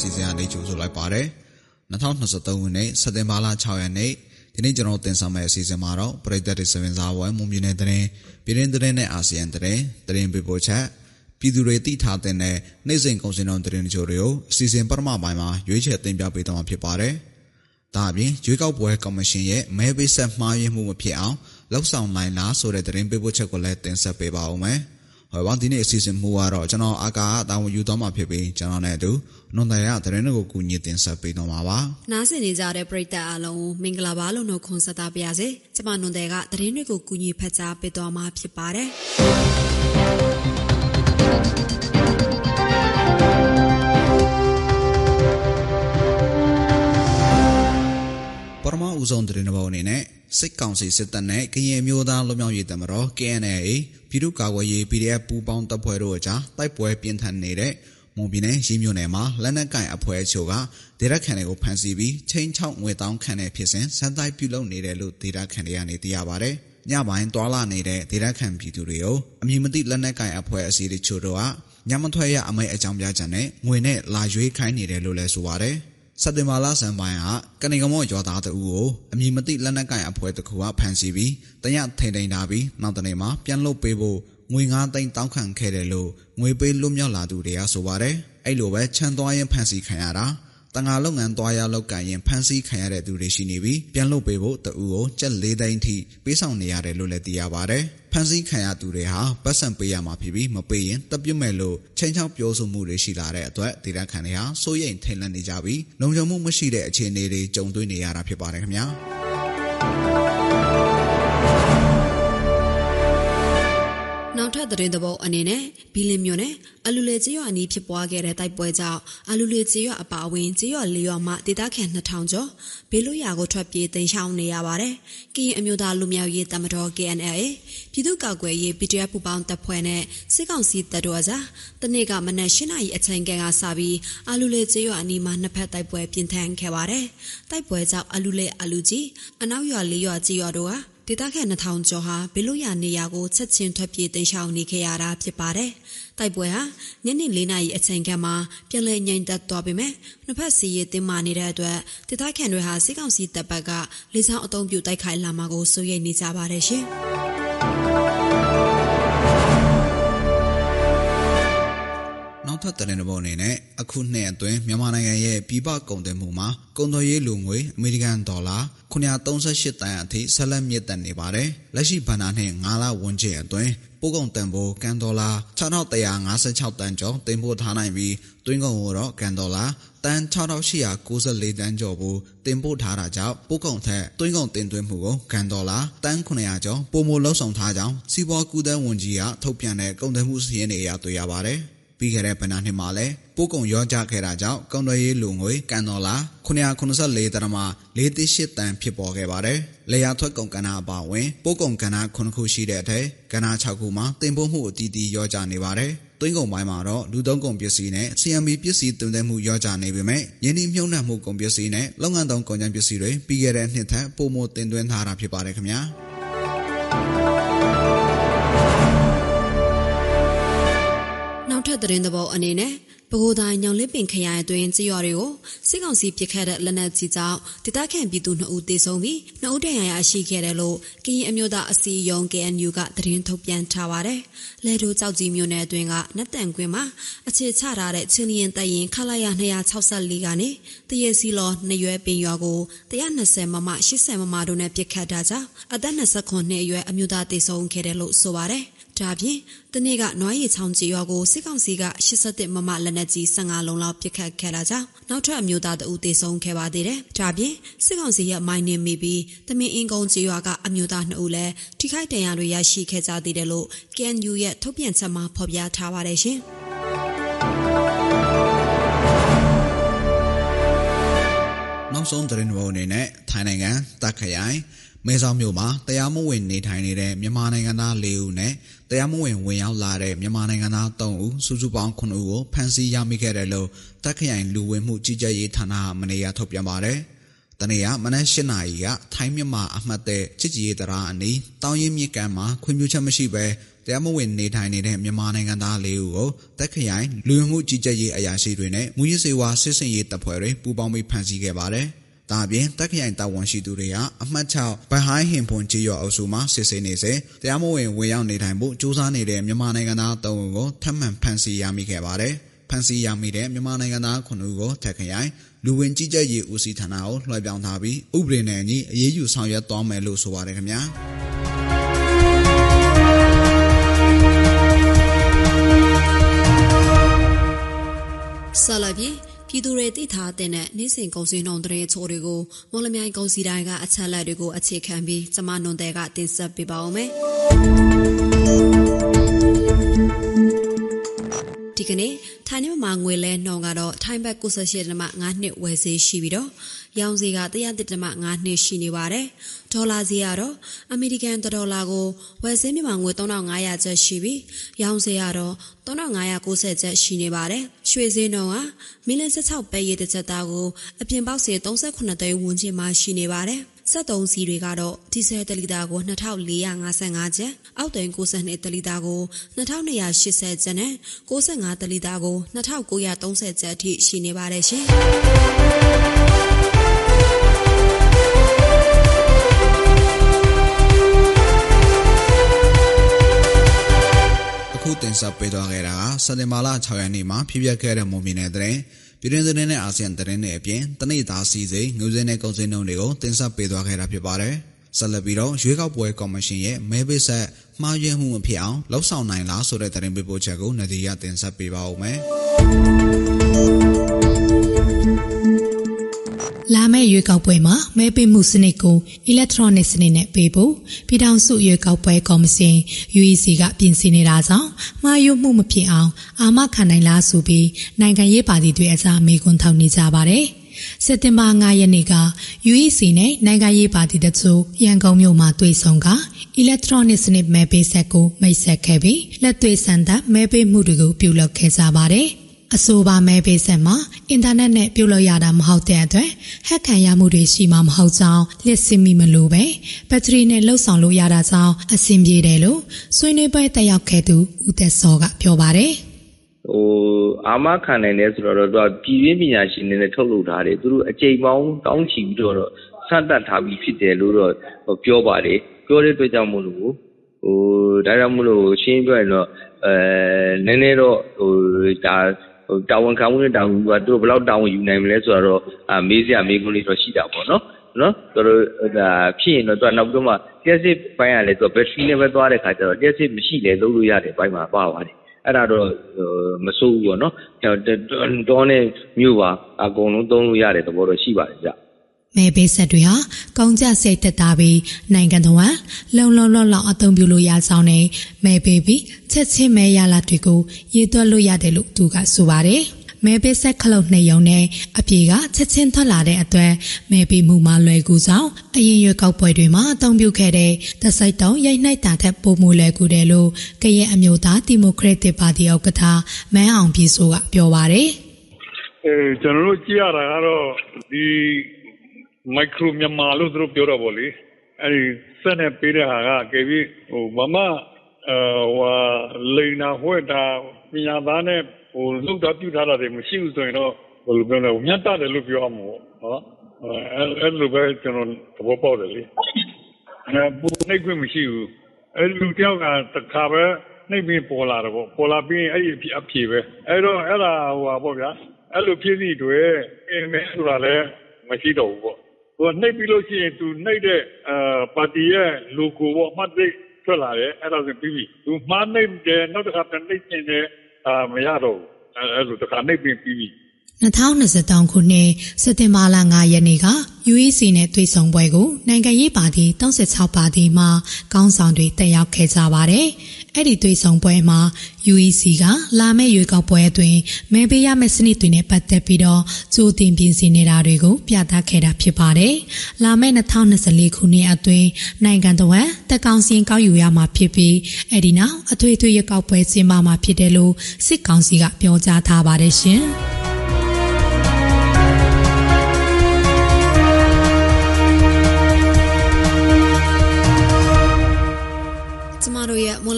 စီအစဉ်အနေကြိုဆိုလိုက်ပါတယ်2023ခုနှစ်စက်တင်ဘာလ6ရက်နေ့ဒီနေ့ကျွန်တော်တင်ဆက်မယ့်အစီအစဉ်မှာတော့ပြည်သက်တွေစဝင်စားပွဲမွန်ပြည်နယ်သတင်းပြည်တွင်းသတင်းနဲ့အာဆီယံသတင်းသတင်းပေးပို့ချက်ပြည်သူတွေသိထားတဲ့နိုင်စဉ်ကုန်စင်တော်သတင်းတို့တွေကိုအစီအစဉ်ပထမပိုင်းမှာရွေးချယ်တင်ပြပေးသွားမှာဖြစ်ပါတယ်။ဒါအပြင်ရွေးကောက်ပွဲကော်မရှင်ရဲ့မဲပေးဆက်မှားယွင်းမှုမဖြစ်အောင်လှုပ်ဆောင်နိုင်လားဆိုတဲ့သတင်းပေးပို့ချက်ကိုလည်းတင်ဆက်ပေးပါဦးမယ်။ ဟောပါဒီနေ့အစီအစဉ်မှုကတော့ကျွန်တော်အာကာအတာဝန်ယူသွားမှာဖြစ်ပြီးကျွန်တော်နဲ့အတူနွန်တယ်ရသတင်းတွေကိုကူညီတင်ဆက်ပေးတော့မှာပါ။နားဆင်နေကြတဲ့ပရိသတ်အားလုံးမင်္ဂလာပါလို့နှုတ်ခွန်းဆက်သပါရစေ။ကျွန်မနွန်တယ်ကသတင်းတွေကိုကူညီဖတ်ကြားပေးသွားမှာဖြစ်ပါတယ်။ဦးဆုံးသတင်းတစ်ပုဒ်အနေနဲ့ စစ်ကောင်စီစစ်တပ်နဲ့ကရင်မျိုးသားလူမျိုးရေးတမတော် KNLA ပြည်သူ့ကာကွယ်ရေး PDF ပူးပေါင်းတပ်ဖွဲ့တို့အကြားတိုက်ပွဲပြင်းထန်နေတဲ့မွန်ပြည်နယ်ရင်းမြို့နယ်မှာလက်နက်ကင်အဖွဲ့အချို့ကဒေသခံတွေကိုဖမ်းဆီးပြီးချင်းချောက်ငွေတောင်းခံတဲ့ဖြစ်စဉ်စံတိုက်ပြုလုပ်နေတယ်လို့ဒေသခံတွေကနေသိရပါဗျ။ညပိုင်းတွာလာနေတဲ့ဒေသခံပြည်သူတွေကိုအမည်မသိလက်နက်ကင်အဖွဲ့အစည်းတွေချို့တို့ကညမထွက်ရအမိတ်အကြောင်းပြချက်နဲ့ငွေနဲ့လာရွေးခိုင်းနေတယ်လို့လည်းဆိုပါတယ်။ စက်တင်ဘာလဆန်ပိုင်းကကနေကမော့ရွာသားတအူကိုအမည်မသိလက်နက်ကင်အဖွဲ့တစ်ခုကဖမ်းဆီးပြီးတရထိန်ထိန်ထားပြီးနောက်တနေ့မှာပြန်လွတ်ပေးဖို့ငွေ9သိန်းတောင်းခံခဲ့တယ်လို့ငွေပေးလွတ်မြောက်လာသူတွေကဆိုပါတယ်အဲ့လိုပဲချမ်းသွားရင်ဖမ်းဆီးခံရတာ တန်ငါလုပ်ငန်းသွားရလောက်ကန်ရင်ဖမ်းဆီးခံရတဲ့သူတွေရှိနေပြီးပြန်လွတ်ပေးဖို့တူကိုကြက်၄သိန်းထိပေးဆောင်နေရတယ်လို့လည်းသိရပါတယ်။ဖမ်းဆီးခံရသူတွေဟာပတ်စံပေးရမှာဖြစ်ပြီးမပေးရင်တပ်ပြစ်မဲ့လို့ချိန်ချောက်ပြောဆိုမှုတွေရှိလာတဲ့အတွက်ဒေသခံတွေဟာစိုးရိမ်ထိတ်လန့်နေကြပြီးလုံခြုံမှုမရှိတဲ့အခြေအနေတွေကြုံတွေ့နေရတာဖြစ်ပါတယ်ခင်ဗျာ။နောက်ထပ် သတင်းသဘောအနေနဲ့ဘီလင်မြို့နယ်အလူလေကျေးရွာအနီးဖြစ်ပွားခဲ့တဲ့တိုက်ပွဲကြောင့်အလူလေကျေးရွာအပါအဝင်ကျေးရွာလေးရွာမှဒေသခံ2000ကျော်ဘေးလွတ်ရာကိုထွက်ပြေးတိမ်းရှောင်နေရပါတယ်။ကရင်အမျိုးသားလူမျိုးရေးတမတော် KNLA ပြည်သူ့ကာကွယ်ရေး PDF ပူပေါင်းတပ်ဖွဲ့နဲ့စစ်ကောင်စီတပ်တို့အကြားတနေ့ကမနက်၈နာရီအချိန်ကစပြီးအလူလေကျေးရွာအနီးမှာနှစ်ဖက်တိုက်ပွဲပြင်းထန်ခဲ့ပါတယ်။တိုက်ပွဲကြောင့်အလူလေအလူကြီးအနောက်ရွာလေးရွာကျေးရွာတို့က ဒေသခံ2000ကျော်ဟာဘေလို့ရနေရာကိုချက်ချင်းထွက်ပြေးတိမ်းရှောင်နေခဲ့ရတာဖြစ်ပါတယ်။တိုက်ပွဲဟာညနေ၄နာရီအချိန်ခန့်မှာပြန်လည်ငြိမ်သက်သွားပေမဲ့နှစ်ဖက်စီရေးတင်းမာနေတဲ့အတွက်ဒေသခံတွေဟာစစ်ကောင်စီတပ်ဘက်ကလေကြောင်းအုံပြုတိုက်ခိုက်လာမှာကိုစိုးရိမ်နေကြပါတယ်ရှင်။ နောက်ထပ်တဲ့ဘောအနေနဲ့အခုနှစ်အတွင်းမြန်မာနိုင်ငံရဲ့ပြည်ပကုန်သွယ်မှုမှာကုန်သွယ်ရေးလူငွေအမေရိကန်ဒေါ်လာ938တန်အထိဆက်လက်မြင့်တက်နေပါတယ်။လက်ရှိဘဏ္ဍာနှစ်9လဝန်းကျင်အတွင်းပို့ကုန်တန်ဖိုးကန်ဒေါ်လာ6156တန်ကျော်တင်ပို့ထားနိုင်ပြီးတွင်းကုန်ကိုတော့ကန်ဒေါ်လာတန်6894တန်းကျော်ကိုတင်ပို့ထားတာကြောင့်ပို့ကုန်ထက်တွင်းကုန်တင်သွင်းမှုကိုကန်ဒေါ်လာတန်900ကျော်ပုံမလှုပ်ဆောင်ထားကြောင်းစီးပွားကူးသန်းဝန်ကြီးကထုတ်ပြန်တဲ့ကုန်သွယ်မှုစည်းရင်းတွေအရတွေ့ရပါတယ်။ ပြီးခဲ့တဲ့ဗဏ္ဍာနှစ်မှာလည်းပို့ကုန်ရောကြခဲ့တာကြောင့်ကုန်သွယ်ရေးလူငွေကန်ဒေါ်လာ994တရမ48တန်ဖြစ်ပေါ်ခဲ့ပါတယ်။လေယာထွက်ကုန်ကဏ္ဍအပါအဝင်ပို့ကုန်ကဏ္ဍ9ခုရှိတဲ့အထက်ကဏ္ဍ6ခုမှာတင်ပို့မှုအတီးတီးရောကြနေပါတယ်။သွင်းကုန်ပိုင်းမှာတော့လူသုံးကုန်ပစ္စည်းနဲ့ CMB ပစ္စည်းတင်သွင်းမှုရောကြနေပေမဲ့ယင်းဒီမြုံနှံမှုကုန်ပစ္စည်းနဲ့လုပ်ငန်းသုံးကုန်ကျန်းပစ္စည်းတွေပြီးခဲ့တဲ့နှစ်ထက်ပိုမိုတင်သွင်းထားတာဖြစ်ပါတယ်ခင်ဗျာ။ ထပ်သတင်းသဘောအနေနဲ့ပဲခူးတိုင်းညောင်လစ်ပင်ခရိုင်အတွင်းကြေးရွာတွေကိုစစ်ကောင်စီပစ်ခတ်တဲ့လက်နက်ကြီးကြောင့်ဒေသခံပြည်သူ2ဦးသေဆုံးပြီး2ဦးဒဏ်ရာရရှိခဲ့တယ်လို့ကရင်အမျိုးသားအစည်းအရုံး KNU ကသတင်းထုတ်ပြန်ထားပါတယ်။လဲထိုးကြောက်ကြီးမြို့နယ်အတွင်းကနတ်တန်ကွင်းမှာအခြေချထားတဲ့ချင်းလျင်တရင်ခလာရ264ကနေတရစီလောနှရွယ်ပင်ရွာကို120မမ80မမတို့နဲ့ပစ်ခတ်တာကြောင့်အသက်29နှစ်အရွယ်အမျိုးသားသေဆုံးခဲ့တယ်လို့ဆိုပါတယ်။ ဒါပြင်တနေ့ကနွားရီချောင်းကြီးရွာကိုစစ်ကောင်စီက87မမလက်နက်ကြီး15လုံးလောက်ပစ်ခတ်ခဲ့တာကြောင့်နောက်ထပ်အမျိုးသားတဦးသေဆုံးခဲ့ပါသေးတယ်။ဒါပြင်စစ်ကောင်စီရဲ့မိုင်းနှင်းမိပြီးတမင်အင်းကုန်းကြီးရွာကအမျိုးသား2ဦးလည်းထိခိုက်ဒဏ်ရာတွေရရှိခဲ့ကြသေးတယ်လို့ KNU ရဲ့ထုတ်ပြန်ချက်မှာဖော်ပြထားပါတယ်ရှင်။နောက်ဆုံးသတင်းပေါ်အနေနဲ့ထိုင်းနိုင်ငံတက်ခရိုင် မဲဆောက်မြို့မှာတရားမဝင်နေထိုင်နေတဲ့မြန်မာနိုင်ငံသား၄ဦးနဲ့တရားမဝင်ဝင်ရောက်လာတဲ့မြန်မာနိုင်ငံသား၃ဦးစုစုပေါင်း9ဦးကိုဖမ်းဆီးရမိခဲ့တယ်လို့တပ်ခရိုင်လူဝင်မှုကြီးကြပ်ရေးဌာနကမနေ့ကထုတ်ပြန်ပါတယ်။တနေ့ကမနက်၈နာရီကထိုင်းမြန်မာအမှတ်တဲ့ချစ်ကြည်ရေးတရားအနီးတောင်းရင်မြစ်ကမ်းမှာခွင့်ပြုချက်မရှိဘဲတတရားမဝင်နေထိုင်နေတဲ့မြန်မာနိုင်ငံသား၄ဦးကိုတက်ခရိုင်လူဝင်မှုကြီးကြပ်ရေးအရာရှိတွေနဲ့မူရစေဝါစစ်စင်ရေးတပ်ဖွဲ့တွေပူးပေါင်းပြီးဖမ်းဆီးခဲ့ပါတယ်။ ဒါအပြင်တက်ခရိုင်တာဝန်ရှိသူတွေကအမှတ်6ဘဟိုင်းဟင်ဖွန်ကြီးရော်အုပ်စုမှာစစ်ဆေးနေစေတရားမဝင်ဝင်ရောက်နေထိုင်မှုစူးစမ်းနေတဲ့မြန်မာနိုင်ငံသား၃ဦးကိုထပ်မံဖမ်းဆီးရမိခဲ့ပါတယ်။ဖမ်းဆီးရမိတဲ့မြန်မာနိုင်ငံသား9ဦးကိုတက်ခရိုင်လူဝင်ကြီးကြပ်ရေးဦးစီးဌာနကိုလွှဲပြောင်းထားပြီးဥပဒေနဲ့အညီအရေးယူဆောင်ရွက်သွားမယ်လို့ဆိုပါတယ်ခင်ဗျာဆလာပြီ ပြည်သူတွေသိထားတဲ့နေ့စဉ်ကုန်စည်နှုန်းတဲ့ချိုးတွေကိုမော်လမြိုင်ကုန်စည်တိုင်းကအချက်လက်တွေကိုအခြေခံပြီးကျမနွန်တဲ့ကတင်ဆက်ပေးပါဦးမယ် ကနေ့ထိုင်းမြန်မာငွေလဲနှုန်းကတော့ထိုင်းဘတ်98.5နှစ်ဝယ်ဈေးရှိပြီးတော့ရောင်းဈေးက103.5နှစ်ရှိနေပါတယ်။ဒေါ်လာဈေးကတော့အမေရိကန်ဒေါ်လာကိုဝယ်ဈေးမြန်မာငွေ3500ကျပ်ရှိပြီးရောင်းဈေးကတော့3590ကျပ်ရှိနေပါတယ်။ရွှေဈေးနှုန်းကမီလ16ပဲရည်တစ်ချက်သားကိုအပြင်ပေါက်ဈေး38သိန်းဝန်းကျင်မှာရှိနေပါတယ်။ 73စီတွေကတော့ဒီဇယ်တလီတာကို2455ကျပ်အောက်တိန်62တလီတာကို2280ကျပ်နဲ့65တလီတာကို2930ကျပ်အထိရှိနေပါတယ်ရှင်အခုတင်ဆက်ပေးသွားခဲ့တာကစက်တင်ဘာလ6ရက်နေ့မှာဖြစ်ပျက်ခဲ့တဲ့မွန်ပြည်နယ်တဲ့ ပြည်တွင်းသတင်းနဲ့အာဆီယံသတင်းတွေအပြင်တနေ့သားစီစိငွေစင်းနဲ့ကုန်စည်နှုန်းတွေကိုတင်ဆက်ပေးသွားခဲ့တာဖြစ်ပါတယ်။ဆက်လက်ပြီးတော့ရွေးကောက်ပွဲကော်မရှင်ရဲ့မဲပေးဆက်မှားယွင်းမှုမဖြစ်အောင်လှုပ်ဆောင်နိုင်လားဆိုတဲ့သတင်းပေးပို့ချက်ကိုနဒီရတင်ဆက်ပေးပါဦးမယ်။ ရွေးကောက်ပွဲမှာမဲပေးမှုစနစ်ကို electronic စနစ်နဲ့ပေးဖို့ပြည်ထောင်စုရွေးကောက်ပွဲကော်မရှင် UEC ကပြင်ဆင်နေတာကြောင့်မှားယွင်းမှုမဖြစ်အောင်အာမခံနိုင်လားဆိုပြီးနိုင်ငံရေးပါတီတွေအစားမေးခွန်းထောက်နေကြပါတယ်။စက်တင်ဘာ9ရက်နေ့က UEC နဲ့နိုင်ငံရေးပါတီတချို့ရန်ကုန်မြို့မှာတွေ့ဆုံက electronic စနစ်မဲပေးဆက်ကိုမိတ်ဆက်ခဲ့ပြီးလက်တွေ့စံတတ်မဲပေးမှုတွေကိုပြုလုပ်ခဲ့ကြပါတယ်။ အဆိုပါမဲပေးဆက်မှာအင်တာနက်နဲ့ပြုလုပ်ရတာမဟုတ်တဲ့အတွက်ဟက်ခံရမှုတွေရှိမှာမဟုတ်ကြောင်းလစ်စင်မိမလို့ပဲဘက်ထရီနဲ့လှုပ်ဆောင်လို့ရတာကြောင့်အဆင်ပြေတယ်လို့ဆွေးနွေးပွဲတက်ရောက်ခဲ့သူဦးသက်စောကပြောပါတယ်ဟိုအာမခံနိုင်တယ်ဆိုတော့သူကပြည်ရင်းပညာရှင်တွေနဲ့ထုတ်လုပ်ထားတယ်သူတို့အကြိမ်ပေါင်းတောင်းချီပြီးတော့စတတ်ထားပြီးဖြစ်တယ်လို့တော့ပြောပါတယ်ပြောတဲ့အတွက်ကြောင့်မို့လို့ဟိုဒါကြောင့်မို့လို့ရှင်းပြရင်တော့အဲနည်းနည်းတော့ဟိုဒါ တာဝန်ခံမှုနဲ့တာဝန်ကသူတို့ဘယ်လောက်တာဝန်ယူနိုင်မလဲဆိုတော့အာမေးစရာမေးခွန်းလေးတော့ရှိတာပေါ့နော်နော်သူတို့ဒါဖြစ်ရင်တော့သူကနောက်ပြီးမှလျှက်စစ်ပိုင်းကလည်းသူကဘက်ထရီနဲ့ပဲသွားတဲ့ခါကျတော့လျှက်စစ်မရှိလေလုပ်လို့ရတယ်ဘိုင်းမှာပါပါတယ်အဲ့ဒါတော့မစိုးဘူးပေါ့နော်တောနဲ့မြို့ပါအကုန်လုံးသုံးလို့ရတဲ့သဘောတော့ရှိပါတယ်ဗျ မဲပေးဆက်တွေဟာကောင်းကြစိတ်သက်သာပြီးနိုင်ငံတော်လုံလုံလောက်လောက်အသုံးပြုလို့ရဆောင်နဲ့မဲပေးပြီးချက်ချင်းမဲရလာတွေကိုရေးသွက်လို့ရတယ်လို့သူကဆိုပါတယ်မဲပေးဆက်ခလုတ်နှစ်ယုံနဲ့အပြေကချက်ချင်းထွက်လာတဲ့အတွက်မဲပေးမှုမှာလွယ်ကူဆောင်အရင်ရွေးကောက်ပွဲတွေမှာအသုံးပြုခဲ့တဲ့သစိုက်တောင်ရိုက်နှိုက်တာထက်ပိုမိုလွယ်ကူတယ်လို့ကရင်အမျိုးသားဒီမိုကရက်တစ်ပါတီဥက္ကဋ္ဌမန်းအောင်ပြည်စိုးကပြောပါတယ်အဲကျွန်တော်တို့ကြည့်ရတာကတော့ဒီ မိုက်ခရိုမြန်မာလို့သူတို့ပြောတော့ဗောလေအဲဒီစက်နဲ့ပေးတဲ့ဟာကကဲပြီးဟိုမမအဲဟိုလိန်နာဟွက်တာပညာသားနဲ့ဟိုလုတ်တာပြုထားတာတွေမရှိဘူးဆိုရင်တော့ဘယ်လိုပြောလဲမြတ်တယ်လို့ပြောရမှာပေါ့နော်အဲအဲ့လိုပဲကျွန်တော်သဘောပေါက်တယ်လေအဲပူနေခွင့်မရှိဘူးအဲလူတယောက်ကတခါပဲနှိပ်ပြီးပေါ်လာတယ်ပေါ့ပေါ်လာပြီးအဲ့ဒီအဖြေပဲအဲ့တော့အဲ့ဒါဟိုပါပေါ့ဗျာအဲ့လိုဖြစ်စီတွေအင်းမဲဆိုတာလည်းမရှိတော့ဘူးပေါ့ ဟိုနှိပ်ပြီးလို့ရှိရင်သူနှိပ်တဲ့အာပါတီရဲ့ logo ပေါ့မှတ်သိထွက်လာတယ်အဲ့ဒါဆိုပြီးပြီသူမှားနှိပ်တယ်နောက်တစ်ခါပြန်နှိပ်ကျင်တယ်အာမရတော့ဘူးအဲ့လိုတစ်ခါနှိပ်ပြီးပြီးပြီ 2023ခုနှစ်စက်တင်ဘာလ9ရက်နေ့က UEC နဲ့တွေ့ဆုံပွဲကိုနိုင်ငံရေးပါတီ36ပါတီမှကောင်းဆောင်တွေတက်ရောက်ခဲ့ကြပါတယ်။အဲ့ဒီတွေ့ဆုံပွဲမှာ UEC ကလာမယ့်ရွေးကောက်ပွဲအတွင်းမဲပေးရမယ့်စနစ်တွေနဲ့ပတ်သက်ပြီးတော့ကြိုတင်ပြင်ဆင်နေတာတွေကိုပြသခဲ့တာဖြစ်ပါတယ်။လာမယ့်2024ခုနှစ်အတွင်းနိုင်ငံတော်တက်ကောင်စီကောက်ယူရမှာဖြစ်ပြီးအဲ့ဒီနောက်အထွေထွေရွေးကောက်ပွဲကျင်းပမှာဖြစ်တယ်လို့စစ်ကောင်စီကပြောကြားထားပါတယ်ရှင်။